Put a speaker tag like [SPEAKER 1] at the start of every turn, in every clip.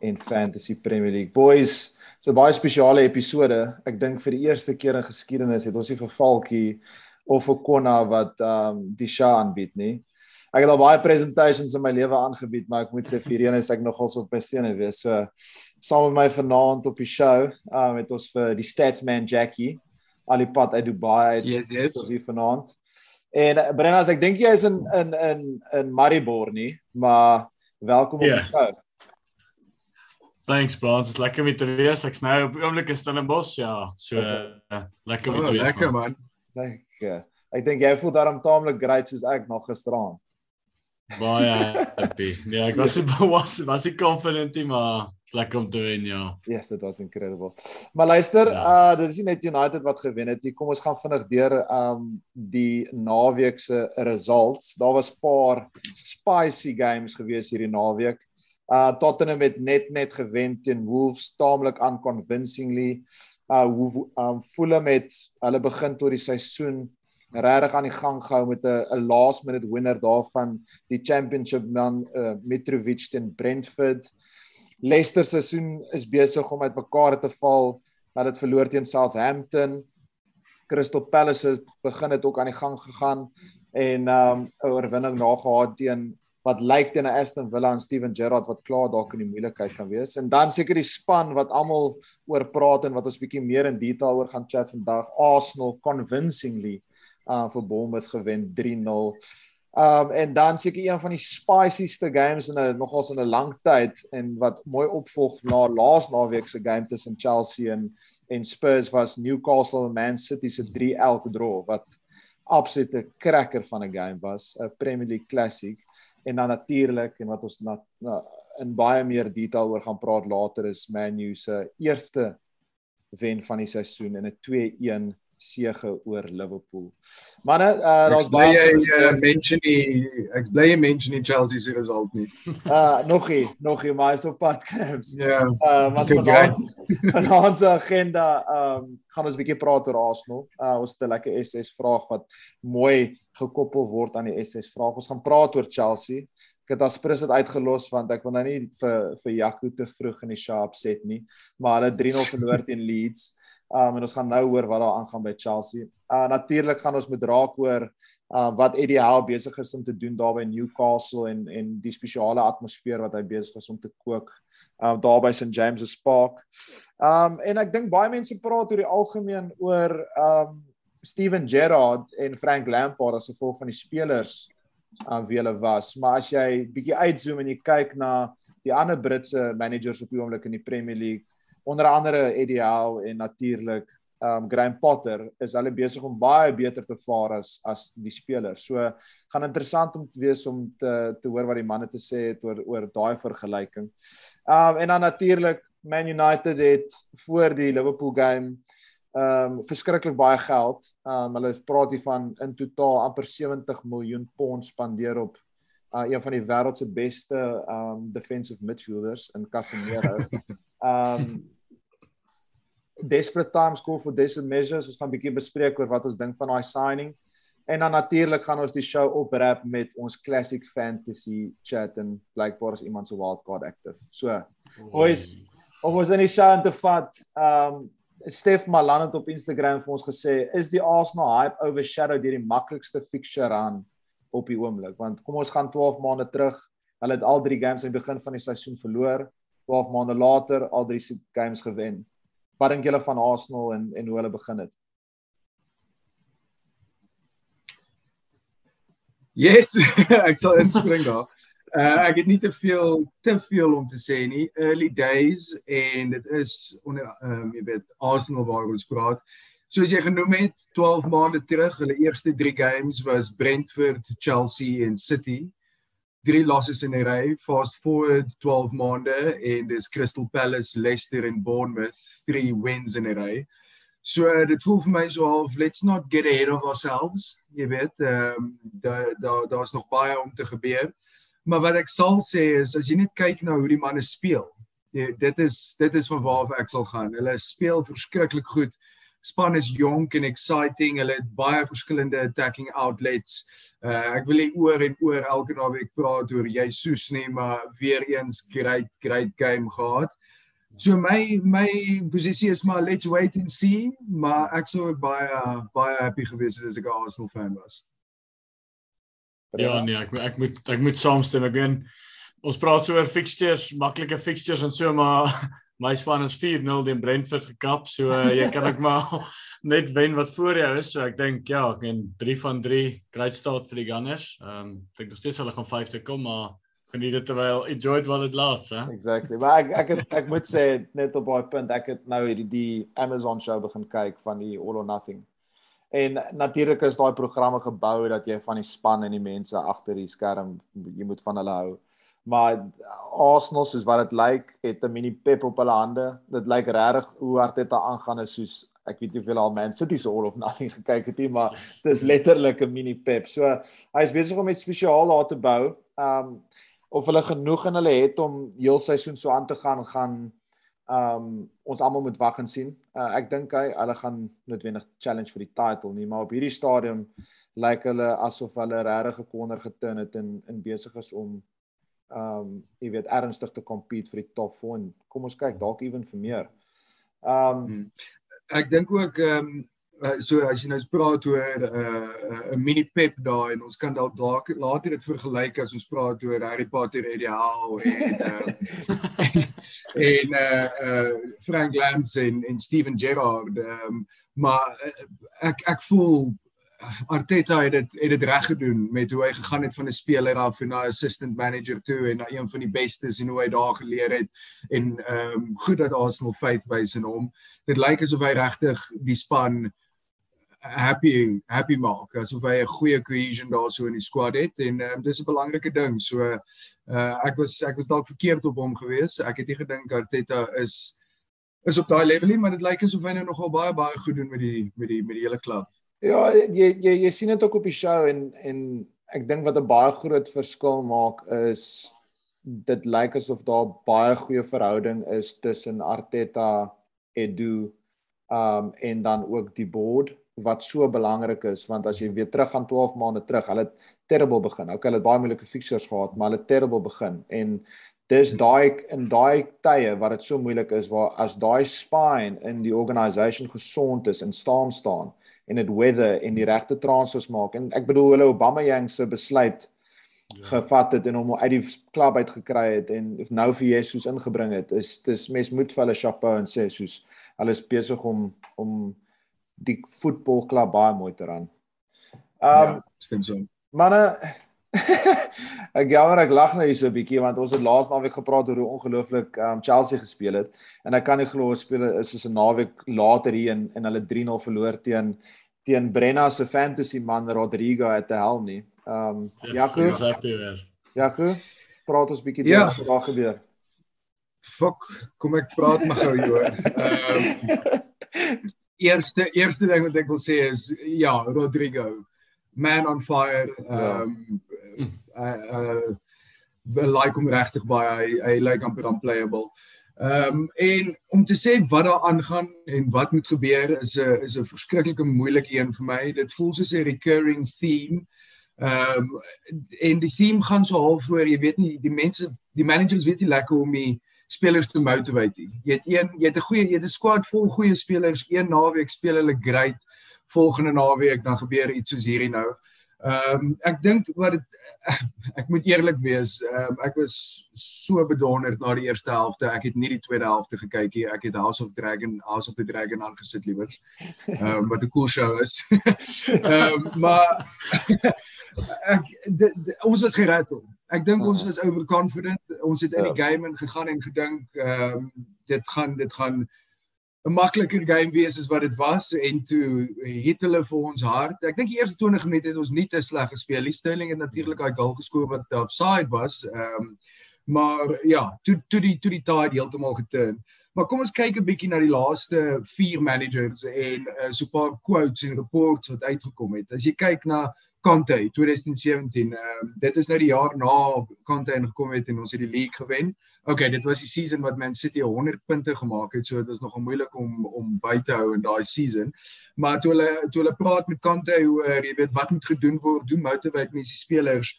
[SPEAKER 1] en Fantasy Premier League. Boys, so baie spesiale episode. Ek dink vir die eerste keer in geskiedenis het ons nie vir Falkie of vir Konna wat um die show aanbied nie. Ek het al baie presentations in my lewe aangebied, maar ek moet sê vir een is ek nogals op my sene wees. So saam met my vanaand op die show, um het ons vir die Statsman Jackie Alipad uit Dubai uit.
[SPEAKER 2] Yes, yes.
[SPEAKER 1] So hier vanaand. En uh, Brenna, ek dink jy is in in in in Maribor nie, maar welkom op
[SPEAKER 2] Ja.
[SPEAKER 1] die show.
[SPEAKER 2] Thanks Brans, is lekker om te wees. Ek's nou op oomblik in Stellenbosch, ja. So uh, lekker om
[SPEAKER 3] Oh,
[SPEAKER 2] te wees.
[SPEAKER 3] lekker
[SPEAKER 2] man.
[SPEAKER 3] man.
[SPEAKER 1] Ek uh, ek dink jy voel daarom taamlik great soos ek nog gisteraan.
[SPEAKER 2] Baie happy. Ja, ek was was was ek confident, nie, maar is lekker om te wen, ja.
[SPEAKER 1] Yes, dit was incredible. Maar luister,
[SPEAKER 2] Ja.
[SPEAKER 1] uh dit is nie net United wat gewen het nie. Kom ons gaan vinnig deur um die naweek se results. Daar was paar spicy games gewees hierdie naweek. Uh Tottenham het net net gewen teen Wolves taamlik unconvincingly. Uh Wolf- um Fulham het hulle begin tot die seisoen regtig aan die gang gehou met 'n 'n last minute wenner daarvan die championship man uh, Mitrovic teen Brentford. Leicester se seisoen is besig om uitmekaar te val. Hulle het verloor teen Southampton. Crystal Palace het begin het ook aan die gang gegaan en um 'n oorwinning nagehaat teen wat lyk teen 'n Aston Villa en Steven Gerrard wat klaar dalk in die moeilikheid kan wees. En dan seker die span wat almal oor praat en wat ons bietjie meer in detail oor gaan chat vandag. Arsenal convincingly uh vir Bournemouth gewen 3-0. Um en dan seker een van die spicieste games in 'n nogals in 'n lang tyd en wat mooi opvolg na laas naweek se game tussen Chelsea en en Spurs was Newcastle en Man City se 3 elke draw wat absolute cracker van 'n game was, 'n Premier League classic. En dan natuurlik en wat ons na, na in baie meer detail oor gaan praat later is Man U se eerste wen van die seisoen en 'n 2-1 sege oor Liverpool. Manne, uh, daar's
[SPEAKER 3] bly jy uh, mention nie ek bly jy mention nie Chelsea se result nie.
[SPEAKER 1] Uh nog nie, nog nie, maar is op pad camps.
[SPEAKER 3] Ja.
[SPEAKER 1] Uh want
[SPEAKER 3] Okay,
[SPEAKER 1] vanaand vanaand se agenda um gaan ons 'n bietjie praat oor Arsenal. Uh ons het 'n lekker SS vraag wat mooi gekoppel word aan die SS vraag. Ons gaan praat oor Chelsea. Ek het Aspris dit uitgelos want ek wil nou nie vir vir Jaco te vroeg in die show opset nie, maar hulle 3-0 verloor teen Leeds. Um en ons gaan nou hoor wat daar aangaan by Chelsea. Uh natuurlik gaan ons met raak oor uh wat Eddie Howe besig is om te doen daar by Newcastle en en die spesiale atmosfeer wat hy besig is om te kook uh daar by St James's Park. Um en ek dink baie mense praat oor die algemeen oor um Steven Gerrard en Frank Lampard as gevolg van die spelers aan wie hulle was, maar as jy bietjie uitzoom en jy kyk na die ander Britse managers op die oomblik in die Premier League, onder andere Eddie Howe en natuurlik um Graham Potter is hulle besig om baie beter te vaar as as die spelers. So gaan interessant om te wees om te te hoor wat die manne te sê het oor oor daai vergelyking. Um en dan natuurlik Man United het voor die Liverpool game um verskriklik baie geld. Um hulle praat hier van in totaal amper 70 miljoen pond spandeer op uh, een van die wêreld se beste um defensive midfielders in Casemiro. Um desperate times call for desperate measures. Ons gaan 'n bietjie bespreek oor wat ons dink van daai signing. En dan natuurlik gaan ons die show oprap met ons classic fantasy chat en blykbaar is iemand se wildcard active. So, Boys, om ons in die show te vat, um Stef Malan het op Instagram vir ons gesê, is die Arsenal hype overshadowed deur die maklikste fixture aan op die oomblik? Want kom ons gaan 12 maande terug. Hulle het al drie games aan die begin van die seisoen verloor. 12 maande later al drie games gewen. Wat dink julle van Arsenal en en hoe hulle begin het?
[SPEAKER 3] Yes, ek sal inspring daar. Uh ek het nie te veel te veel om te sê nie. Early days en dit is onder ehm um, jy weet Arsenal waar ons praat. Soos jy genoem het, 12 maande terug, hulle eerste 3 games was Brentford, Chelsea en City. Drie losses in 'n ry. Fast forward 12 maande en dis Crystal Palace, Leicester en Bournemouth, 3 wins in 'n ry. So dit voel vir my so half let's not get ahead of ourselves. Jy weet, ehm um, daar daar daar's nog baie om te gebeur. Maar wat ek sal sê is as jy net kyk na hoe die manne speel, die, dit is dit is van waar ek sal gaan. Hulle speel verskriklik goed. Span is jonk en exciting. Hulle het baie verskillende attacking outlets. Uh, ek wil nie oor en oor elke naweek praat oor jy soos nie, maar weer eens great great game gehad. So my my posisie is maar let's wait and see, maar ek sou baie baie happy gewees het as ek 'n Arsenal fan was.
[SPEAKER 2] Ja nee, ek ek moet ek moet saamstem. Ek meen ons praat so oor fixtures, maklike fixtures en so maar my span is 4-0 teen Brentford gekap, so uh, jy kan ek maar net wen wat voor jou is. So ek dink ja, ek en 3 van 3 great start vir die Gunners. Ehm um, ek dink nog steeds hulle gaan 5 te kom, maar geniet dit terwyl enjoyed while it lasts, hè.
[SPEAKER 1] Exactly. Maar ek ek het, ek moet sê net op daai punt, ek het nou hierdie die Amazon show begin kyk van die All or Nothing. En natuurlik is daai programme gebou dat jy van die span en die mense agter die skerm jy moet van hulle hou. Maar Arsenal soos wat dit lyk, het 'n mini pep op hulle hande. Dit lyk regtig hoe hard dit aangaan is soos ek weet nie hoeveel al Man City se all of nothing gekyk het nie, maar dis letterlik 'n mini pep. So hy is besig om iets spesiaal daar te bou. Um of hulle genoeg in hulle het om heel seisoen so aan te gaan gaan um ons almal moet wag en sien. Uh, ek dink hy hulle gaan noodwendig challenge vir die title nie, maar op hierdie stadium lyk hulle asof hulle regtig 'n corner geturn het en in besig is om um jy weet ernstig te compete vir die top 4 en kom ons kyk dalk ewen vir meer. Um hmm.
[SPEAKER 3] ek dink ook um so as jy nou praat oor 'n uh, 'n mini pep daai en ons kan dalk dalk later dit vergelyk as ons praat oor Harry Potter en die Hal en uh, en uh, uh, Frank Lambs en en Steven Gerrard um, maar ek ek voel Arteta het dit het dit reg gedoen met hoe hy gegaan het van 'n speler af na 'n assistant manager toe en na een van die bestes en hoe hy daar geleer het en ehm um, goed dat Arsenal faith wys in hom. Dit lyk asof hy regtig die span happy happy maak asof hy 'n goeie cohesion daarso in die squad het en um, dis 'n belangrike ding. So uh ek was ek was dalk verkeerd op hom gewees. Ek het nie gedink Arteta is is op daai level nie, maar dit lyk asof hy nou nogal baie baie goed doen met die met die met die hele klub.
[SPEAKER 1] Ja, jy jy jy sien dit ook op die show en en ek dink wat 'n baie groot verskil maak is dit lyk asof daar baie goeie verhouding is tussen Arteta, Edu um en dan ook die board wat so belangrik is want as jy weer terug gaan 12 maande terug, hulle het terrible begin. Okay, hulle het baie moeilike fixtures gehad, maar hulle het terrible begin en dis daai in daai tye wat dit so moeilik is waar as daai spine in die organisation gesond is en staan staan en dit weather en die regte transfers maak en ek bedoel hulle Obama Yang se besluit ja. gevat het en hom uit die klub uit gekry het en nou vir Jesus ingebring het is dis mes moet vir hulle chapeau en sê soos hulle is besig om om die voetbalklub baie mooi te ran.
[SPEAKER 3] Ehm um, ja, stem so.
[SPEAKER 1] Manne ek jammer ek lag nou hier so 'n bietjie want ons het laas naweek gepraat oor hoe ongelooflik um, Chelsea gespeel het en ek kan nie glo speel is soos 'n naweek later hier in en hulle 3-0 verloor teen teen Brenna se fantasy man Rodrigo at the helm nie. Ehm um, Jaco. Jaco, praat ons bietjie
[SPEAKER 3] ja.
[SPEAKER 1] oor wat daar gebeur.
[SPEAKER 3] Fok, kom ek praat met jou hoor. Ehm eerste eerste ding wat ek wil sê is ja, Rodrigo, man on fire. Ehm um, uh uh like hom regtig baie. Hy hy lyk like amper unplayable. Ehm um, en om te sê wat daar aangaan en wat moet gebeur is 'n is 'n verskriklike moeilike een vir my. Dit voel soos 'n recurring theme. Ehm um, en die theme gaan so half voor, jy weet nie, die mense, die managers weet nie lekker hoe om die spelers te motivate nie. Jy het een jy het 'n goeie jy het 'n squad vol goeie spelers. Een naweek speel hulle great. Volgende naweek dan gebeur iets soos hierdie nou. Ehm um, ek dink wat dit ek moet eerlik wees, ehm um, ek was so bedonderd na die eerste helfte. Ek het nie die tweede helfte gekyk nie. Ek het House of Dragon, House of the Dragon aangesit liewers. Ehm um, wat 'n cool show is. Ehm um, maar ek de, de, ons was gered hom. Ek dink ons was overconfident. Ons het in die ja. game ingegaan en gedink ehm um, dit gaan dit gaan 'n makliker game wees as wat dit was en toe het hulle vir ons hard. Ek dink die eerste 20 minute het ons nie te sleg gespeel nie. Sterling het natuurlik daai goal geskoor wat offside was. Ehm um, maar ja, toe toe die toe die tide heeltemal geturn. Maar kom ons kyk 'n bietjie na die laaste 4 managers en uh, so 'n paar quotes en reports wat uitgekom het. As jy kyk na Conte 2017. Ehm uh, dit is nou die jaar na Conte ingekom het en ons het die league gewen. Okay, dit was die season wat Man City 100 punte gemaak het, so dit was nogal moeilik om om by te hou in daai season. Maar toe hulle toe hulle praat met Conte oor jy weet wat moet gedoen word, doen motivate mense spelers.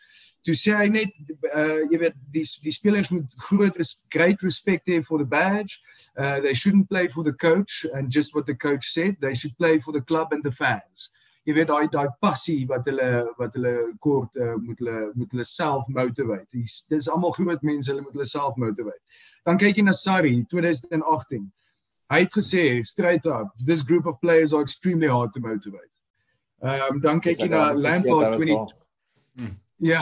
[SPEAKER 3] Toe sê hy net uh jy weet die die spelers moet groot res, great respect hê for the badge. Uh they shouldn't play for the coach and just what the coach said, they should play for the club and the fans jy weet daai daai passie wat hulle wat hulle kort uh, moet hulle moet hulle self motivate. Dis dis almal groot mense, hulle moet hulle self motivate. Dan kyk jy na Sarri 2018. Hy het gesê straight up, this group of players are extremely hard to motivate. Ehm um, dan kyk jy na Lampard 20 Ja,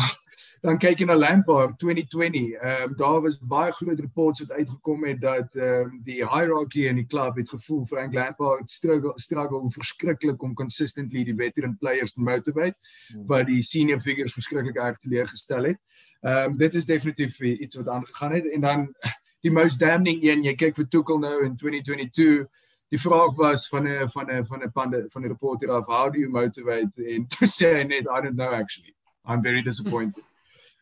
[SPEAKER 3] dan kyk jy na Lampard 2020. Ehm um, daar was baie groot reports wat uitgekom het dat ehm um, die hierarchy in die klub het gevoel Frank Lampard struggle struggle verskriklik om consistently die veteran players te motivate, hmm. wat die senior figures verskriklik erg teleurgestel het. Ehm um, dit is definitief iets wat aangegaan het en dan die most damning een, jy kyk vir Tuchel nou in 2022 Die vraag was van 'n van 'n van 'n pande van 'n reporter af how do you motivate en to say net I don't know actually I'm very disappointed.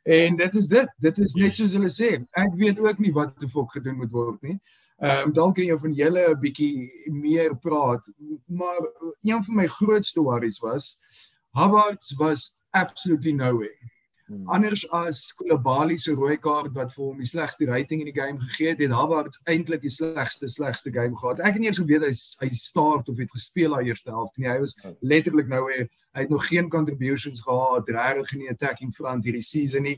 [SPEAKER 3] En dit is dit. Dit is net soos hulle sê. Ek weet ook nie wat te fok gedoen moet word nie. Ehm um, dalk kan jy van julle 'n bietjie meer praat, maar een van my grootste worries was Havertz was absolutely nowhere. Hmm. Anders as Koulibaly se rooi kaart wat vir hom die slegste rating in die game gegee het, het Havertz eintlik die slegste slegste game gehad. Ek het nie eens geweet hy hy start of het gespeel daai eerste helfte nie. Hy was ja. letterlik nou weer hy het nog geen contributions gehad, regtig nie attacking front hierdie season nie.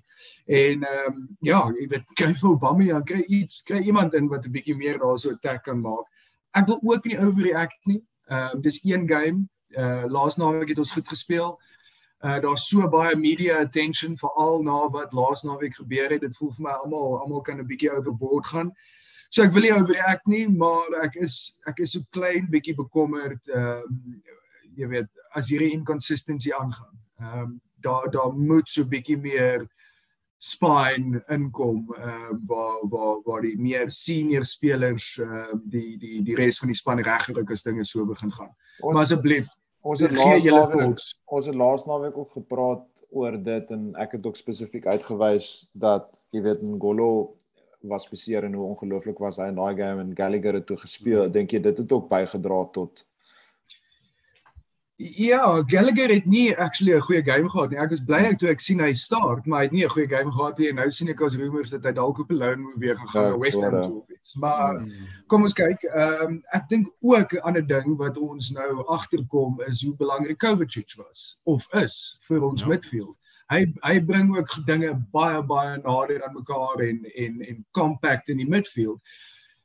[SPEAKER 3] En ehm um, ja, jy weet kry vir Obama ja, kry iets, kry iemand in wat 'n bietjie meer daarso attack kan maak. Ek wil ook nie overreact nie. Ehm um, dis een game. Uh laas naweek het ons goed gespeel. Uh daar's so baie media attention veral na wat laas naweek gebeur het. Dit voel vir my almal almal kan 'n bietjie overboord gaan. So ek wil nie overreact nie, maar ek is ek is so klein bietjie bekommerd ehm um, jy weet as hierdie inconsistency aangaan. Ehm um, daar daar moet so bietjie meer spine inkom ehm uh, waar waar waar die meer senior spelers ehm uh, die die die res van die span reggerig is dinge so begin gaan. Maar asseblief
[SPEAKER 1] ons het laas naweek ons het laas naweek ook gepraat oor dit en ek het ook spesifiek uitgewys dat jy weet Ngolo was beseer en hoe ongelooflik was hy in daai game en Gallagher het toe gespeel. Dink jy dit het ook bygedra tot
[SPEAKER 3] Ja, Gallagher het nie actually 'n goeie game gehad nie. Ek is bly ek toe ek sien hy start, maar hy het nie 'n goeie game gehad nie en nou sien ek as rumors dat hy dalk op 'n loan weer gaan gaan ja, na West Ham toe of iets. Maar hmm. kom ons kyk. Ehm um, ek dink ook 'n ander ding wat ons nou agterkom is hoe belangrik Kovacic was of is vir ons ja. midfield. Hy hy bring ook dinge baie baie nader aan mekaar en en en compact in die midfield.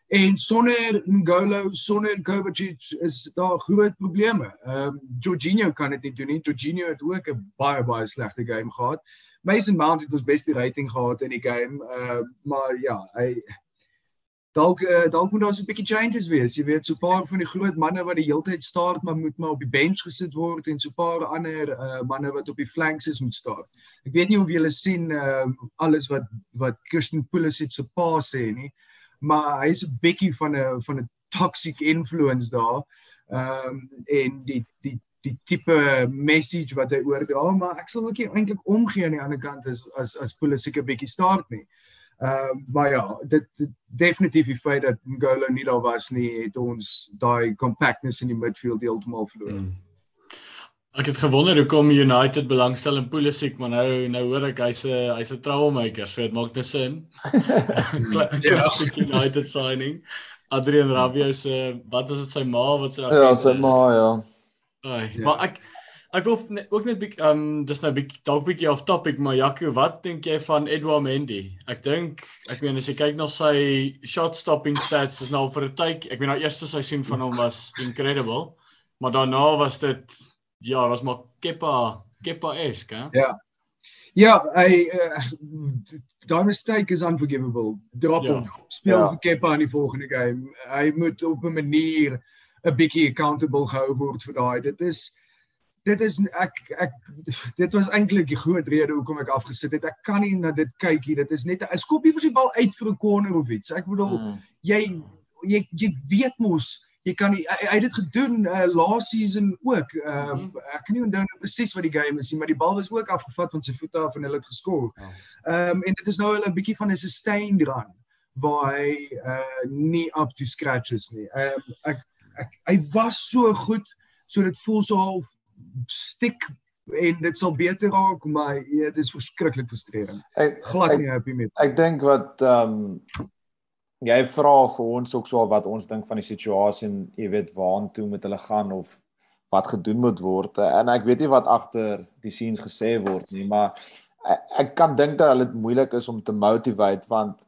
[SPEAKER 3] En sonder Ngolo, sonder Kovacic is daar groot probleme. Ehm um, Jorginho kan dit nie doen nie. Jorginho het ook 'n baie baie slegte game gehad. Mason Mount het ons beste rating gehad in die game. Ehm uh, maar ja, hy dalk uh, dalk moet daar so 'n bietjie changes wees. Jy weet, so 'n paar van die groot manne wat die hele tyd start maar moet maar op die bench gesit word en so 'n paar ander uh, manne wat op die flanks is moet staan. Ek weet nie of julle sien ehm uh, alles wat wat Christian Pulisic se pa sê nie maar hy's 'n bietjie van 'n van 'n toxic influence daar. Ehm um, en die die die tipe message wat hy oordra, maar ek sal ook nie eintlik omgee aan die ander kant as as as Pulisic 'n bietjie start nie. Ehm uh, maar ja, dit, dit definitief die feit dat Ngolo nie daar was nie, het ons daai compactness in die midfield heeltemal verloor. Mm.
[SPEAKER 2] Ek het gewonder hoekom United belangstel in Pulisic, maar nou nou hoor ek hy's 'n hy's 'n troublemaker, so dit maak net sin. Classic United signing. Adrian Rabiot se wat was dit sy ma wat sy
[SPEAKER 1] Ja, sy ma, ja.
[SPEAKER 2] Ai, ja. maar ek ek wil ne, ook net bietjie um dis nou bietjie dalk bietjie off topic, maar Jaco, wat dink jy van Edouard Mendy? Ek dink ek meen as jy kyk na sy shot stopping stats is nou vir 'n tyd, ek meen nou eerste seisoen van hom was incredible, maar daarna was dit Ja, was maar Kepa, Kepa esk, hè?
[SPEAKER 3] Ja. Ja, hy uh, daai mistake is unforgivable. Drop ja. hom. Speel ja. vir Kepa in die volgende game. Hy moet op 'n manier 'n bietjie accountable gehou word vir daai. Dit is dit is ek ek dit was eintlik die groot rede hoekom ek afgesit het. Ek kan nie na dit kyk hier. Dit is net 'n skoppie vir die bal uit vir 'n corner of iets. Ek bedoel, hmm. jy jy jy weet mos jy kan hy, hy het dit gedoen uh, last season ook. Uh, mm -hmm. Ek kan nie onthou nou presies wat die game is nie, maar die bal was ook afgevat van sy voete af en hulle het geskor. Ehm oh. um, en dit is nou 'n bietjie van 'n sustained run waar hy uh, nie up to scratch is nie. Ehm um, ek, ek hy was so goed so dit voel so half stik en dit sal beter raak maar ja, dit is verskriklik frustrerend. Ek glad nie happy met.
[SPEAKER 1] Ek dink wat ehm um, jy vra vir ons ook so wat ons dink van die situasie en jy weet waartoe moet hulle gaan of wat gedoen moet word. En ek weet nie wat agter die scenes gesê word nie maar ek, ek kan dink dat dit moeilik is om te motivate want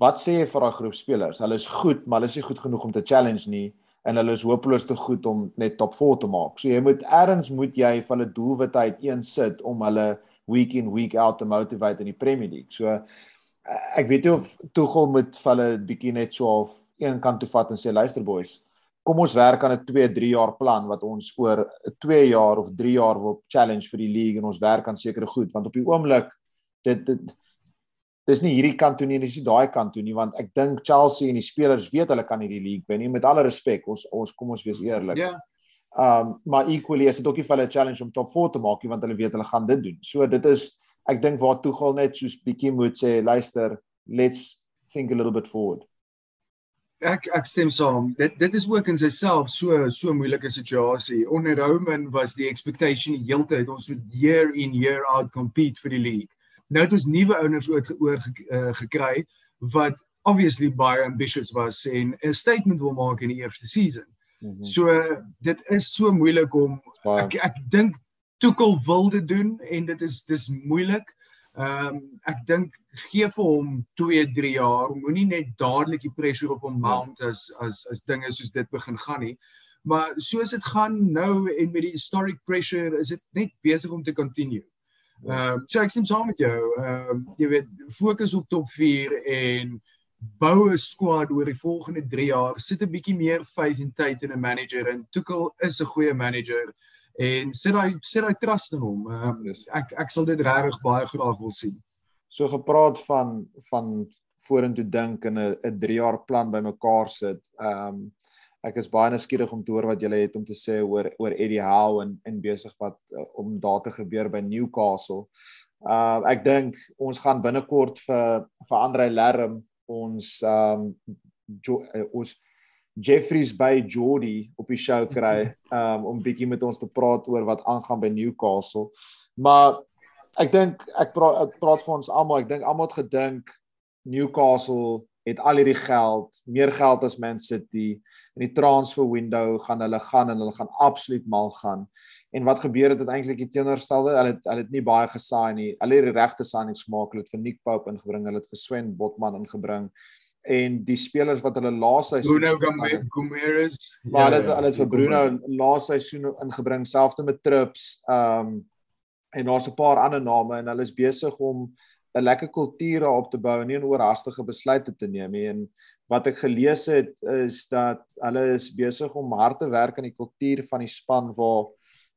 [SPEAKER 1] wat sê jy vir daai groep spelers? Hulle is goed maar hulle is nie goed genoeg om te challenge nie en hulle is hopeloos te goed om net top 4 te maak. So jy moet erns moet jy vir hulle doelwitte uiteen sit om hulle week in week out te motivate in die Premier League. So ek weet nie of Tuchel moet vir hulle bietjie net so of een kant toe vat en sê luister boys kom ons werk aan 'n 2 3 jaar plan wat ons oor 'n 2 jaar of 3 jaar wil challenge vir die league en ons werk aan sekere goed. Want op die oomblik dit dit dis nie hierdie kant toe nie dis nie daai kant toe nie want ek dink Chelsea en die spelers weet hulle kan hierdie league wen nie. Met alle respek ons ons kom ons wees eerlik. Ja. Yeah. um maar equally is dit ook nie vir hulle 'n challenge om top 4 te maak nie want hulle weet hulle gaan dit doen. So dit is ek dink waar Tuchel net soos bietjie moet sê luister let's think a little bit forward.
[SPEAKER 3] Ek ek stem saam. Dit dit is ook in sigself so so moeilike situasie. Onder Roman was die expectation die hele tyd ons moet year in year out compete vir die league. Nou het ons nuwe owners oor, oor uh, gekry wat obviously baie ambitious was en 'n statement wil maak in die eerste season. Mm -hmm. so dit is so moeilik om ek ek dink Tuchel wil dit doen en dit is dis moeilik. Ehm um, ek dink gee vir hom 2, 3 jaar. Moenie net dadelik die pressure op hom mount as as as dinge soos dit begin gaan nie. Maar soos dit gaan nou en met die historic pressure is dit net besig om te continue. Ehm um, so ek stem saam met jou. Ehm um, jy weet fokus op top 4 en bou 'n squad oor die volgende 3 jaar. Sit 'n bietjie meer faith en tyd in 'n manager en Tuchel is 'n goeie manager en sit hy sit hy trust in hom. Um, ek ek sal dit regtig baie graag wil sien.
[SPEAKER 1] So gepraat van van vorentoe dink en 'n 'n 3 jaar plan bymekaar sit. Ehm um, ek is baie nuuskierig om te hoor wat julle het om te sê oor oor Eddie Howe en en besig wat uh, om daar te gebeur by Newcastle. Uh, ek dink ons gaan binnekort vir vir Andre Lerm ons ehm um, ons Jeffries by Jordy op die show kry um, om bietjie met ons te praat oor wat aangaan by Newcastle. Maar ek dink ek praat ek praat vir ons almal, ek dink almal het gedink Newcastle het al hierdie geld, meer geld as Man City in die transfer window gaan hulle gaan en hulle gaan absoluut mal gaan. En wat gebeur het uiteindelik die teenoorstelde? Hulle het hulle het nie baie gesaai nie. Hulle het die regte signings gemaak. Hulle het vir Nick Pope ingebring, hulle het vir Sven Botman ingebring en die spelers wat hulle laaste
[SPEAKER 3] seisoen Bruno Gomez
[SPEAKER 1] maar hulle ja, hulle het vir Bruno laaste seisoen ingebring selfs met trips um en daar's 'n paar ander name en hulle is besig om 'n lekker kultuur op te bou en nie 'n oorhaastige besluite te neem nie. En wat ek gelees het is dat hulle is besig om hard te werk aan die kultuur van die span waar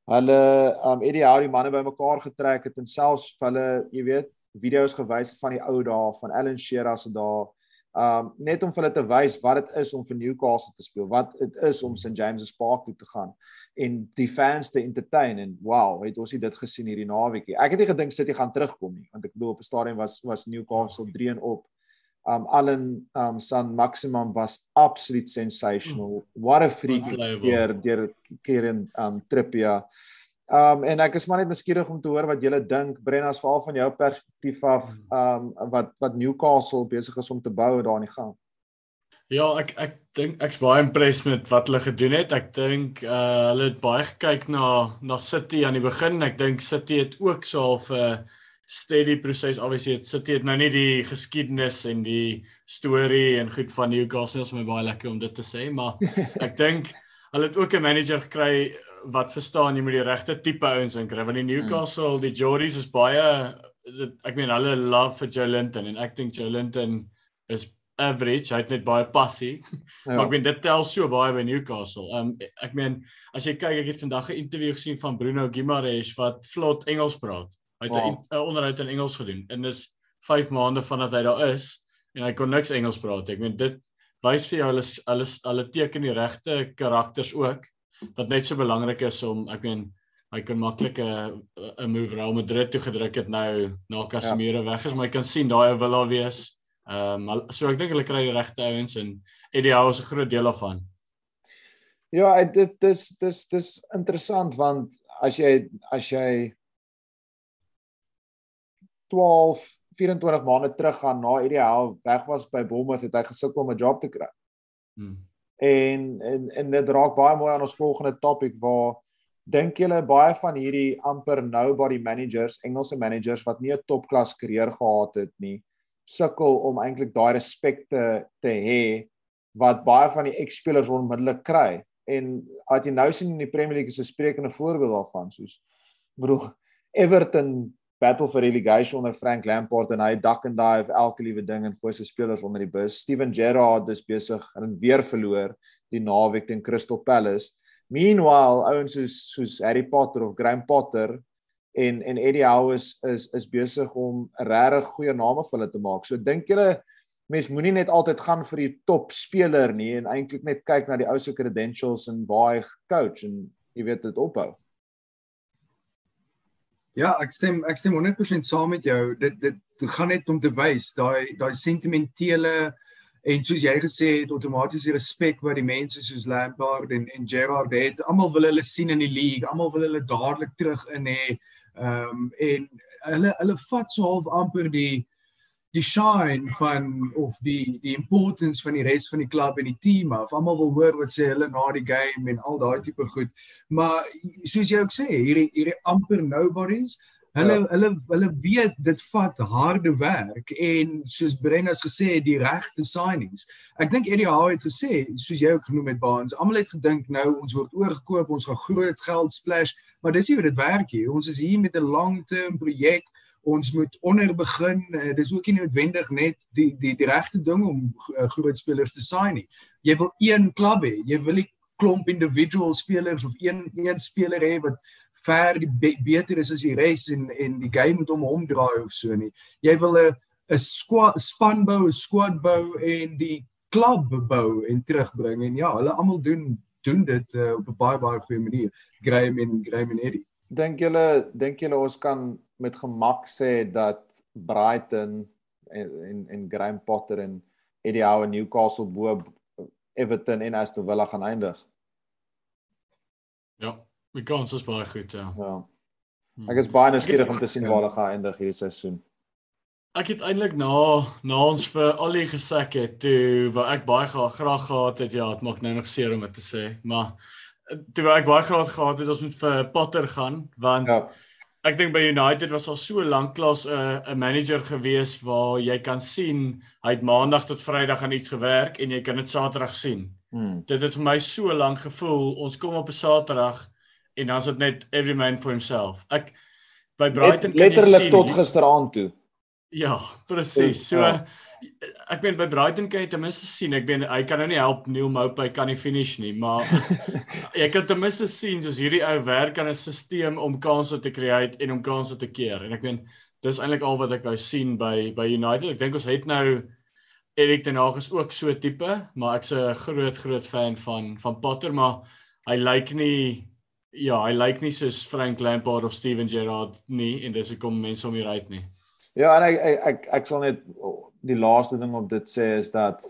[SPEAKER 1] hulle um Eddie Howe die manne bymekaar getrek het en selfs hulle jy weet video's gewys van die ou dae van Alan Shearer se dae um net om vir hulle te wys wat dit is om vir Newcastle te speel, wat dit is om St James's Park toe te gaan en die fans te entertain en wow, het ons dit gesien hierdie naweekie. Ek het nie gedink City gaan terugkom nie, want ek bedoel op die stadion was was Newcastle 3 en op. Um Allen um San Maximum was absoluut sensational. What a freak keer deur keer in um Trippier. Um en ek is maar net nuuskierig om te hoor wat julle dink Brennas veral van jou perspektief af um wat wat Newcastle besig is om te bou daar in die gang.
[SPEAKER 2] Ja, ek ek dink ek's baie impressed met wat hulle gedoen het. Ek dink uh hulle het baie gekyk na na City aan die begin. Ek dink City het ook so half 'n uh, steady proses. Obviously het City het nou nie die geskiedenis en die storie en goed van Newcastle is my baie lekker om dit te sê, maar ek dink hulle het ook 'n manager gekry wat verstaan jy met die regte tipe ouens in kry want die Newcastle hmm. die Jordys is baie dit, ek meen hulle love vir Joe Linton en ek dink Joe Linton is average hy het net baie passie ja. maar ek meen dit tel so baie by Newcastle um, ek meen as jy kyk ek het vandag 'n onderhoud gesien van Bruno Guimaraes wat vlot Engels praat hy het 'n wow. onderhoud in Engels gedoen en dis 5 maande vandat hy daar is en hy kon niks Engels praat ek meen dit wys vir jou hulle hulle hulle teken die regte karakters ook wat net so belangrik is om ek meen hy kan maklik 'n 'n move Real Madrid toe gedruk het nou na Casemiro ja. weg is, maar jy kan sien daai wil daar wees. Ehm um, so ek dink hulle kry die regte ouens en Eddie Howe is 'n groot deel daarvan.
[SPEAKER 1] Ja, dit dis dis dis interessant want as jy as jy 12 24 maande terug gaan na Eddie Howe weg was by Bournemouth het hy gesukkel om 'n job te kry. Hmm. En en en dit raak baie mooi aan ons volgende topik waar dink julle baie van hierdie amper nobody managers, Engelse managers wat nie 'n topklas karier gehad het nie, sukkel om eintlik daai respek te te hê wat baie van die ex-spelers onmiddellik kry. En wat jy nou sien in die Premier League is 'n sprekende voorbeeld daarvan, soos bedoel Everton battle vir relegation onder Frank Lampard en hy dak en dive elke liewe ding en voor sy spelers onder die bus. Steven Gerrard is besig en weer verloor die naweek teen Crystal Palace. Meanwhile, ouens soos soos Harry Potter of Graham Potter en en Eddie Howe is is is besig om 'n regtig goeie name vir hulle te maak. So dink julle mens moenie net altyd gaan vir die top speler nie en eintlik net kyk na die ou se credentials en waar hy coach en jy weet dit ophou.
[SPEAKER 3] Ja, ek stem ek stem 100% saam met jou. Dit dit gaan net om te wys daai daai sentimentele en soos jy gesê het outomatiese respek wat die mense soos Lampard en en Gerrard het. Almal wil hulle sien in die league. Almal wil hulle dadelik terug in hê. Ehm um, en hulle hulle vat so half amper die die shine van of die die importance van die res van die klub en die team af. Almal wil hoor wat sê hulle na die game en al daai tipe goed. Maar soos jy ook sê, hierdie hierdie amper nobodies, hulle ja. hulle hulle weet dit vat harde werk en soos Brennas gesê het, die regte signings. Ek dink Eddie Howe het gesê, soos jy ook genoem het Baans, almal het gedink nou ons word oorgekoop, ons gaan groot geld splash, maar dis nie hoe dit werk nie. Ons is hier met 'n long-term projek ons moet onder begin. Uh, dis ook nie noodwendig net die die die regte ding om uh, groot spelers te sign nie. Jy wil een klub hê. Jy wil nie klomp individual spelers of een een speler hê wat ver die be beter is as die res en en die game moet om hom draai of so nie. Jy wil 'n 'n squad span bou, 'n squad bou en die klub bou en terugbring en ja, hulle almal doen doen dit uh, op 'n baie baie goeie manier. Graham en Graham en Eddie.
[SPEAKER 1] Dink julle dink julle ons kan met gemak sê dat Brighton en en, en Graham Potter en Eddie Howe en Newcastle bo Everton en Aston Villa gaan eindig.
[SPEAKER 2] Ja, die kans is baie goed, ja.
[SPEAKER 1] Ja. Hmm. Ek is baie nuuskierig om te sien waar hulle gaan eindig hierdie seisoen.
[SPEAKER 2] Ek het eintlik na na ons vir al die gesek het toe wat ek baie graag graag gehad het, ja, dit maak nou nog seer om dit te sê, maar toe ek baie graag gehad het ons moet vir Potter gaan want ja ek dink by United was al so lank klas 'n uh, 'n manager gewees waar jy kan sien hy het maandag tot vrydag aan iets gewerk en jy kan dit saterdag sien. Hmm. Dit het vir my so lank gevoel ons kom op 'n saterdag en dan is dit net every man for himself. Ek by Brighton
[SPEAKER 1] Let, kan jy sien letterlik tot gisteraand toe.
[SPEAKER 2] Ja, presies. So ja ek ben by Brighton kan jy ten minste sien ek ben hy kan nou nie help Neil Mope hy kan nie finish nie maar jy kan ten minste sien soos hierdie ou werk aan 'n stelsel om kansse te create en om kansse te keer. En ek ben dis eintlik al wat ek wou sien by by United. Ek dink ons het nou Erik ten Hag is ook so tipe maar ek's 'n groot groot fan van van Potter maar hy lyk nie ja hy lyk nie soos Frank Lampard of Steven Gerrard nie en dis hoekom mense hom hier uit nie.
[SPEAKER 1] Ja, en ek ek ek, ek sal net die laaste ding op dit sê is dat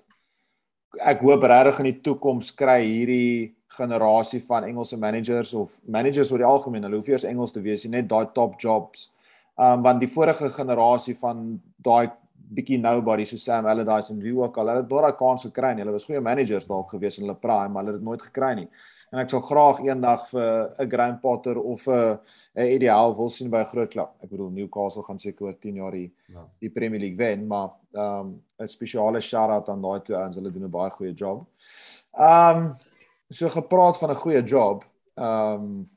[SPEAKER 1] ek hoop regtig in die toekoms kry hierdie generasie van Engelse managers of managers oor die algemeen, hulle hoef eers Engels te wees, net daai top jobs. Um want die vorige generasie van daai bietjie nobody so Sam Allardyce en wie ook al, hulle het daai kans gekry en hulle was goeie managers dalk gewees in hulle prime, maar hulle het dit nooit gekry nie en ek sal graag eendag vir 'n Graham Potter of 'n 'n ideaal wil sien by 'n groot klub. Ek bedoel Newcastle gaan seker oor 10 jaar die ja. die Premier League wen, maar ehm um, 'n spesiale shout-out aan daai twee ouens. Hulle doen 'n baie goeie job. Ehm um, so gepraat van 'n goeie job. Ehm um,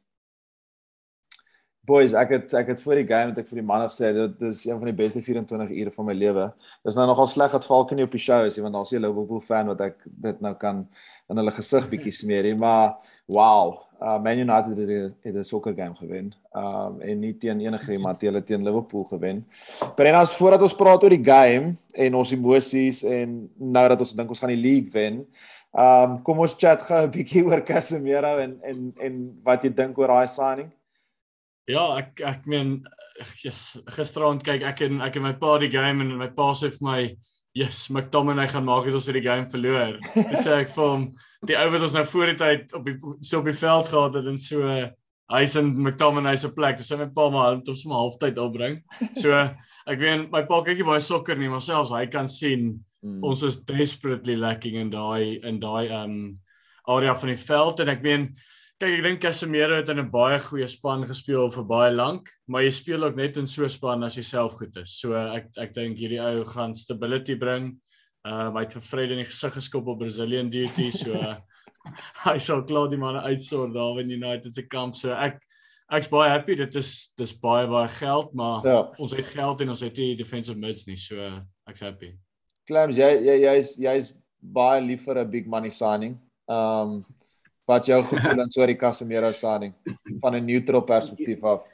[SPEAKER 1] Boys, ek het ek het voor die game het ek vir die manne gesê dit is een van die beste 24 ure van my lewe. Dis nou nogal sleg dat Falcon nie op die show is nie want daar's 'n Liverpool fan wat ek dit nou kan in hulle gesig bietjie smeer nie, maar wow. Uh Man United het het 'n sokker game gewen. Um en nie teen enige iemand, hulle teen Liverpool gewen. Brennas voordat ons praat oor die game en ons emosies en nou dat ons dink ons gaan die league wen. Um kom ons chat gou 'n bietjie oor Casemiro en en en wat jy dink oor daai signing.
[SPEAKER 2] Ja, ek ek meen yes, gisteraand kyk ek en ek en my pa die game en my pa sê vir my, "Yes, McTominay gaan maak as ons hierdie game verloor." Dis sê ek vir hom, die ou wat ons nou voor die tyd op die so op die veld gehad het en so hy's in McTominay se plek. Dis sy my pa maar hom tot so 'n halftyd opbring. So ek weet my pa kyk nie baie sokker nie, maar selfs hy kan sien mm. ons is desperately lacking in daai in daai um area van die veld en ek meen Kyk, ek dink Casemiro het in 'n baie goeie span gespeel vir baie lank, maar jy speel ook net in so 'n span as jy self goed is. So ek ek dink hierdie ou gaan stability bring. Ehm uh, hy het vir Fred in die gesig geskop op Brazilian duty, so hy sal klaar die manne uitsort daar in United se kamp. So ek ek's baie happy. Dit is dis baie baie geld, maar ja. ons het geld en ons het nie defensive mids nie, so ek's happy.
[SPEAKER 1] Clams, jy jy jy's jy's baie lief vir 'n big money signing. Ehm um, wat jou gevoelens oor die Casemiro signing van 'n neutral perspektief af?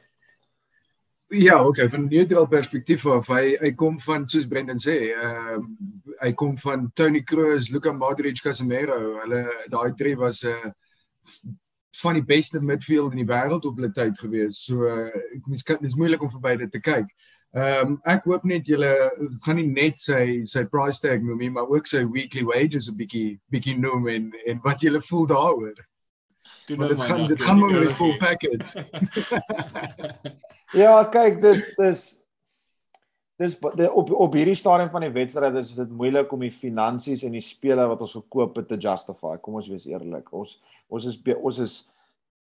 [SPEAKER 3] Ja, okay, van 'n neutral perspektief af, hy hy kom van soos Brendan sê, ehm uh, hy kom van Toni Kroos, Luka Modric, Casemiro. Hulle daai drie was 'n uh, van die beste midfield in die wêreld op hulle tyd gewees. So uh, ek mens kan dis moeilik om verby dit te kyk. Ehm um, ek hoop net julle gaan nie net sy sy price tag noem nie, maar ook sy weekly wages 'n bietjie bietjie noem en en wat julle voel daaroor. Dit nou gaan dit gaan maar 'n full package.
[SPEAKER 1] ja, kyk, dis dis dis op op hierdie stadium van die wedstryd is dit moeilik om die finansies en die spelers wat ons gekoop het te justify. Kom ons wees eerlik. Ons ons is ons is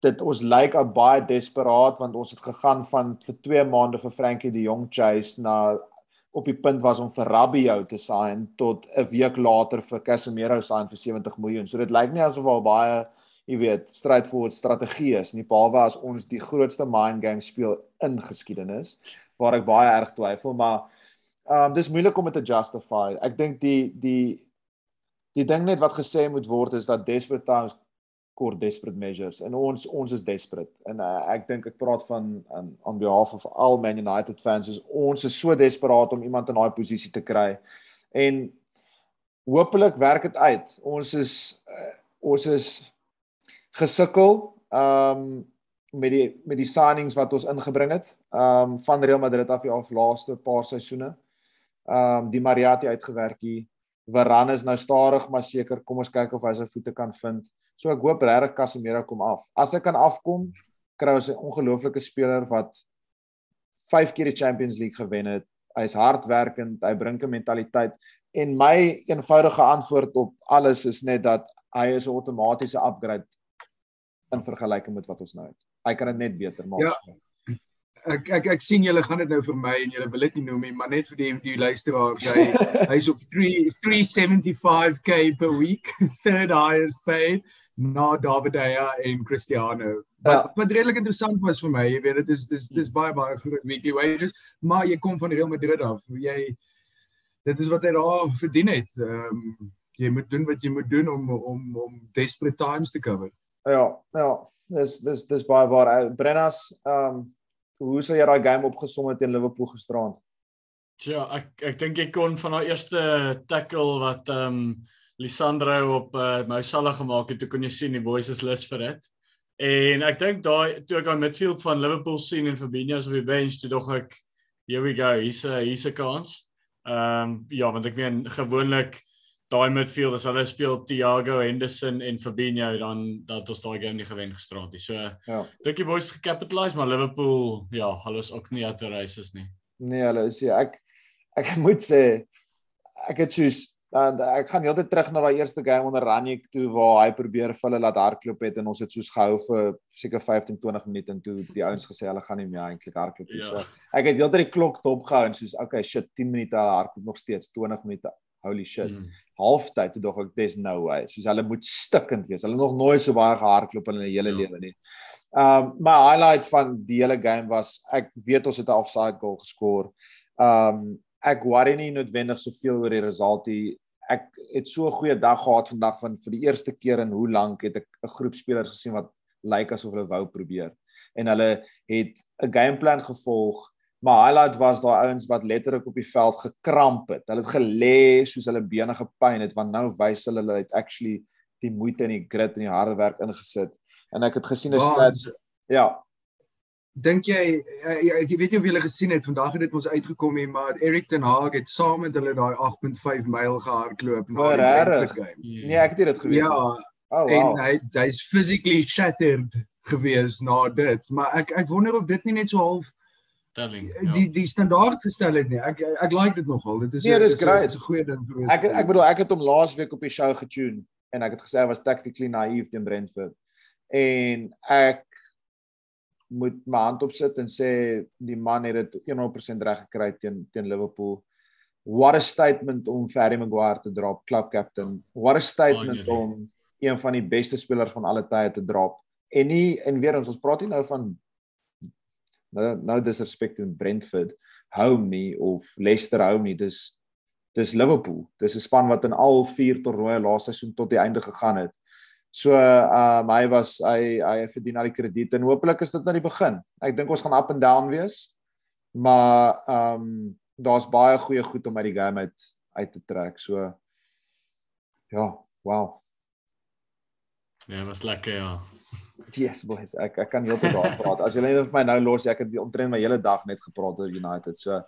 [SPEAKER 1] dit ons lyk like baie desperaat want ons het gegaan van vir 2 maande vir Frankie die Jong chase na op die punt was om vir Rabiot te sign tot 'n week later vir Casemiro sign vir 70 miljoen. So dit lyk nie asof al baie, jy weet, vir strategie is nie, behalwe as ons die grootste mind game speel in geskiedenis waar ek baie erg twyfel, maar ehm um, dis moeilik om dit te justify. Ek dink die die die ding net wat gesê moet word is dat desperate times kort desperate measures. En ons ons is desperate. En uh, ek dink ek praat van um, on behalf of all Man United fans is ons is so desperaat om iemand in daai posisie te kry. En hopelik werk dit uit. Ons is uh, ons is gesukkel um met die met die signings wat ons ingebring het um van Real Madrid af die af laaste paar seisoene. Um die Mariati uitgewerk hier. Varane is nou stadig maar seker kom ons kyk of hy sy voete kan vind So ek hoop regtig Casemiro kom af. As hy kan afkom, kry ons 'n ongelooflike speler wat 5 keer die Champions League gewen het. Hy's hardwerkend, hy bring 'n mentaliteit en my eenvoudige antwoord op alles is net dat hy is 'n outomatiese upgrade in vergelyking met wat ons nou het. Hy kan dit net beter maak.
[SPEAKER 3] Ja. Ek ek ek sien julle gaan dit nou vir my en julle wil dit nie noem nie, maar net vir die die luisteraars, hy hy's op 3 375k per week, third highest paid na David Daya en Cristiano. Wat ja. wat redelik interessant was vir my, jy weet dit is dis dis baie baie groot weekly wages, maar jy kom van Real Madrid af. Jy dit is wat hy daar verdien het. Ehm um, jy moet doen wat jy moet doen om om om desperate times te cover.
[SPEAKER 1] Ja, ja, dis dis dis baie waar. Eh, Brennas, ehm um, hoe sou jy daai game opgesom het teen Liverpool gisterand?
[SPEAKER 2] Ja, ek ek dink ek kon van daai eerste tackle wat ehm um, Lisandro op uh, Mo Salah gemaak het, toe kon jy sien die boys is lus vir dit. En ek dink daai toe ek aan midfield van Liverpool sien en Fabinho op die bench, toe dog ek here we go, hier's 'n hier's 'n kans. Ehm um, ja, want ek meen gewoonlik daai midfield as hulle speel Thiago Henderson en Fabinho dan dat ons daai game nie gewen gestraat nie. So ja. dink die boys gecapitalise maar Liverpool ja, hulle is ook nie at the races nie.
[SPEAKER 1] Nee, hulle is ja, ek ek moet sê ek het soos dan ek gaan heeltyd terug na daai eerste game onder Ranick toe waar hy probeer vir hulle laat hardloop het en ons het soos gehou vir seker 15 20 minute en toe die ouens gesê hulle gaan nie meer eintlik hardloop nie. Ja. So ek het heeltyd die klok dop gehou en soos okay shit 10 minute hardloop nog steeds 20 minute holy shit. Mm. Halftyd toe dog ek dis no way. Soos hulle moet stikkend wees. Hulle nog nooit so baie gehardloop in hulle hele ja. lewe nie. Um my highlight van die hele game was ek weet ons het 'n offside goal geskor. Um ek worry nie noodwendig soveel oor die result nie. Ek het so 'n goeie dag gehad vandag van vir die eerste keer in hoe lank het ek 'n groep spelers gesien wat lyk asof hulle wou probeer en hulle het 'n gameplan gevolg maar highlight was daai ouens wat letterlik op die veld gekramp het. Hulle het gelê soos hulle bene gepyn het want nou wys hulle hulle het actually die moeite en die grit en die harde werk ingesit. En ek het gesien 'n stats ja.
[SPEAKER 3] Dink jy ja, ek weet nie of julle gesien het vandag het dit ons uitgekom hier maar Eric ten Hag het saam met hulle daai 8.5 myl gehardloop
[SPEAKER 1] na die game. Nee, ek het dit geweet.
[SPEAKER 3] Ja. Oh, wow. En hy hy's physically shattered gewees na dit, maar ek ek wonder of dit nie net so half
[SPEAKER 2] stelling.
[SPEAKER 3] Ja. Die die standaard gestel het nie. Ek ek like dit nogal. Dit is
[SPEAKER 1] nee, great.
[SPEAKER 3] Dit is 'n goeie ding vir
[SPEAKER 1] ons. Ek ek bedoel ek het hom laas week op die show getune en ek het gesê hy was tactically naive teen Brentford. En ek moet my hand op sit en sê die man het dit 100% reg gekry teen teen Liverpool. What a statement om Ferry Maguire te drop, club captain. What a statement oh, om een van die beste spelers van alle tye te drop. En nie en weer ons ons praat nie nou van nou nou disrespect in Brentford home nie of Leicester home nie dis dis Liverpool dis 'n span wat in al vier toernooie laaste seisoen tot die einde gegaan het so uh hy was hy hy verdien al die krediet en hopelik is dit nou die begin ek dink ons gaan up and down wees maar um daar's baie goeie goed om uit die game uit uit te trek so ja wow
[SPEAKER 2] Ja, was lekker ja.
[SPEAKER 1] Yes boys, ek ek kan heeltemal daar praat. As julle net vir my nou los, ek het omtrent my hele dag net gepraat oor United. So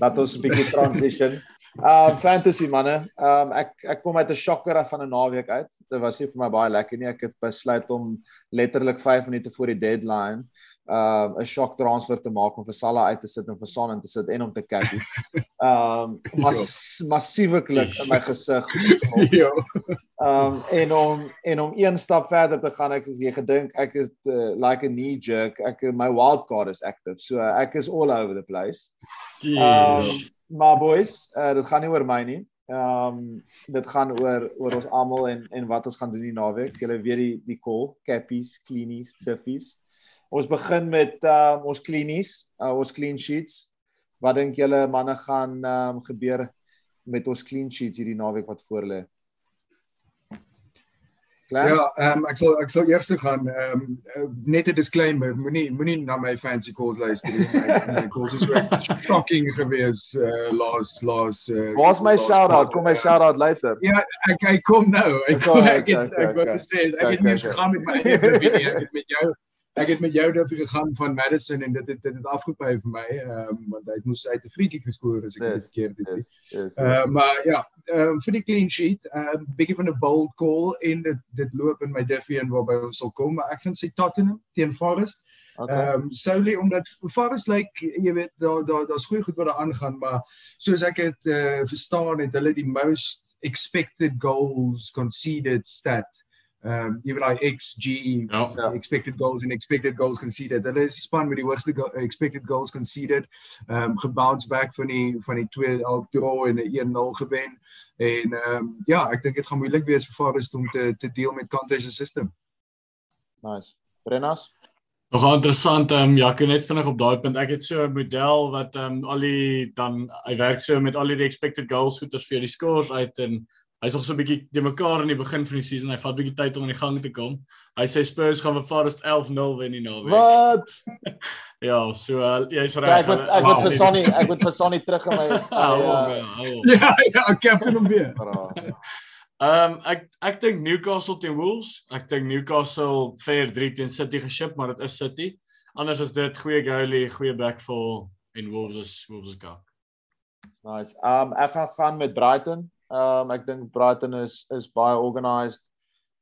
[SPEAKER 1] laat ons 'n bietjie transition. Um fantasy manne. Um ek ek kom uit 'n shocker van 'n naweek uit. Dit was nie vir my baie lekker nie. Ek het besluit om letterlik 5 minute voor die deadline um 'n shock transfer te maak om vir Salah uit te sit en vir Son in te sit en om te kyk. Um mas, massiewe klik in my gesig. Ja. Um en om en om een stap verder te gaan, ek het gedink ek is uh, like a knee jerk. Ek my wild card is active. So ek is all over the place. Um my boys, uh, dit gaan nie oor my nie. Um dit gaan oor oor ons almal en en wat ons gaan doen die naweek. Julle weet die die call, cappies, cleanies, duffies. Ons begin met uh ons klinies, uh, ons clean sheets. Wat dink julle manne gaan um gebeur met ons clean sheets hierdie naweek wat voor lê?
[SPEAKER 3] Klaar? Ja, ehm um, ek sal ek sal eers gaan ehm um, net 'n disclaimer, moenie moenie na my fancy calls luister nie. My calls is really shocking gewees uh laas laas uh
[SPEAKER 1] Waar's my shout out? Kom my shout out later.
[SPEAKER 3] Ja, ek ek kom nou. Ek kom, ek het, ek wou gesê ek het nie gegaan met my eie video, ek het met jou ek het met jou daarvoor gegaan van Madison en dit het dit het afgepaai vir my ehm um, want hy het moes uit 'n friekie geskoor as ek dit verkeerd het. Yes, yes, yes. Uh, maar ja, ehm um, vir die clean sheet, ehm um, bietjie van 'n bold call en dit dit loop in my diffie en waarby ons sal kom, maar ek gaan sê Tottenham teen Forest. Ehm okay. um, solely omdat Forest like jy weet daar daar daar's goeie goed wat daar aangaan, maar soos ek dit uh, verstaan het hulle die most expected goals conceded stat ehm um, jy weet daai XG ja. uh, expected goals and expected goals conceded. Hulle is die span met die hoogste go expected goals conceded. Ehm um, gebounce back van die van die twee al draw en 'n 1-0 gewen. En ehm um, ja, ek dink dit gaan moeilik wees vir Forest om te te deel met Conte se system.
[SPEAKER 1] Nice. Brennas
[SPEAKER 2] Nog interessant ehm um, ja, ek net vinnig op daai punt. Ek het so 'n model wat ehm um, al die dan hy werk so met al die expected goals goeders vir die scores uit en hy's nog so 'n bietjie te mekaar in die begin van die season. Hy vat 'n bietjie tyd om in die gang te kom. Hy sê Spurs gaan vir Forest 11-0 wen die naweek.
[SPEAKER 1] Wat?
[SPEAKER 2] ja, so uh, jy's
[SPEAKER 1] reg. Ek moet ek moet vir Sonny, ek moet vir Sonny terug in my
[SPEAKER 3] Ja, ja, captain hom weer.
[SPEAKER 2] Ehm um, ek ek dink Newcastle teen Wolves. Ek dink Newcastle fair 3 teen City geship, maar dit is City. Anders is dit goeie goalie, goeie backfall en Wolves is Wolves is kak.
[SPEAKER 1] Nice. Ehm um, ek gaan gaan met Brighton. Um ek dink Brighton is is baie organised.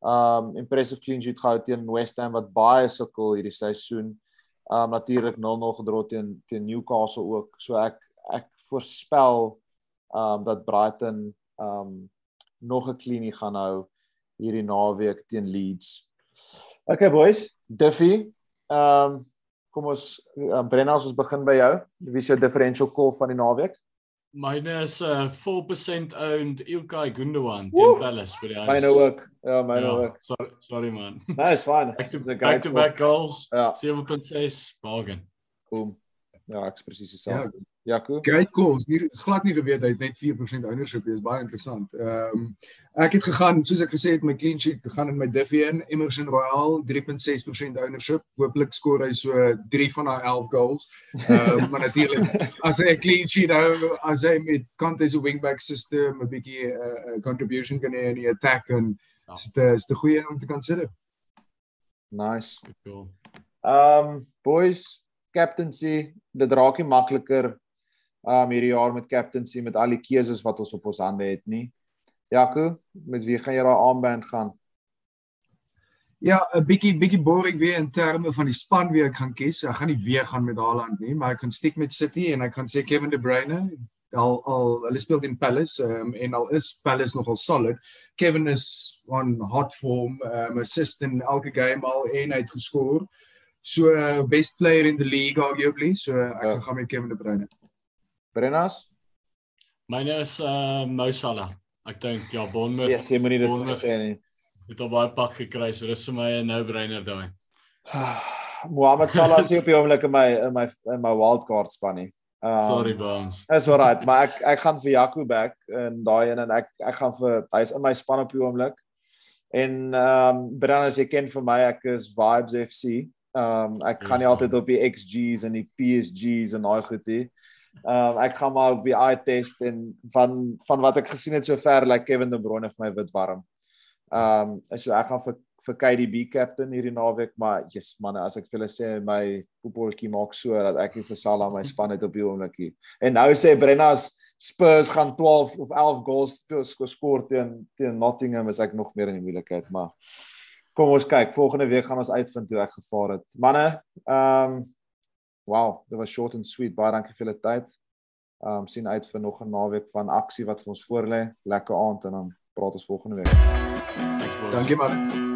[SPEAKER 1] Um impressive clean sheet gehou teen West Ham wat baie sukkel hierdie seisoen. Um natuurlik 0-0 gedra teen teen Newcastle ook. So ek ek voorspel um dat Brighton um nog 'n cleanie gaan hou hierdie naweek teen Leeds. Okay boys, Duffy. Um kom ons um, Brenna ons begin by jou. Wie is jou differential call van die naweek?
[SPEAKER 2] Myne is 'n uh, 4% owned Ilkay Gundogan teen Palace by die
[SPEAKER 1] huis. Myne ook. Ja, myne ja, ook.
[SPEAKER 2] Sorry, sorry man.
[SPEAKER 1] Nee, is fine.
[SPEAKER 2] Back to back, to back goals. Ja. 7.6 bargain.
[SPEAKER 1] Kom. Ja, ek is presies dieselfde. Ja. Jaco.
[SPEAKER 3] Great calls. Nie glad nie geweet hy het net 4% ownership is baie interessant. Ehm um, ek het gegaan soos ek gesê het my clean sheet gegaan in my Diffie in Emerson Royal 3.6% ownership. Hooplik skoor hy so 3 van daai 11 goals. Ehm um, maar natuurlik as hy 'n clean sheet hou as hy met Conte se wingback system 'n bietjie 'n uh, uh, contribution kan hê in die attack en ja. is dit is dit goeie om te consider.
[SPEAKER 1] Nice. Cool. Ehm um, boys captaincy dit raak nie makliker um hierdie jaar met captaincy met al die keuses wat ons op ons hande het nie. Jaco, met wie gaan jy daai armband gaan?
[SPEAKER 3] Ja, 'n bietjie bietjie boring weer in terme van die span wie ek gaan kies. Ek gaan nie weer gaan met Haaland nie, maar ek gaan stiek met City en ek gaan sê Kevin De Bruyne. Al al hulle speel in Palace um, en al is Palace nogal solid. Kevin is on hot form, um, assist in elke game al en hy het geskoor. So uh, best player in the league arguably. So uh, ek ja. gaan met Kevin De Bruyne.
[SPEAKER 1] Brennas?
[SPEAKER 2] Myne is uh Mo Salah. Ek dink ja, Bournemouth.
[SPEAKER 1] Ja, jy moenie dit sê nie.
[SPEAKER 2] Het al baie pak gekry, so dis vir my 'n no-brainer daai.
[SPEAKER 1] Mohamed Salah is op die oomblik in my in my in my wildcard span nie.
[SPEAKER 2] Um, Sorry Bones.
[SPEAKER 1] Is alright, maar ek ek gaan vir Jaco back in daai een en ek ek gaan vir hy's in my span op die oomblik. En ehm um, Brennas, jy ken vir my ek is Vibes FC. Ehm um, ek gaan nie altyd op die XG's en die PSG's en daai goed hê. Ehm um, ek gaan maar op die eye test en van van wat ek gesien het sover lyk like Kevin De Bruyne vir my wit warm. Ehm um, so ek gaan vir vir KDB captain hierdie naweek, maar yes man, as ek vir hulle sê my poepeltjie maak so dat ek nie vir Salah my span het op die oomblikie. En nou sê Brennas Spurs gaan 12 of 11 goals skoor teen teen Nottingham, is ek nog meer in die moeilikheid, maar kom ons kyk, volgende week gaan ons uitvind hoe ek gevaar het. Manne, ehm um, wow, dit was short and sweet. Baie dankie vir julle tyd. Ehm um, sien uit vir nog 'n naweek van aksie wat vir ons voorlê. Lekker aand en dan praat ons volgende week.
[SPEAKER 3] Dankie man.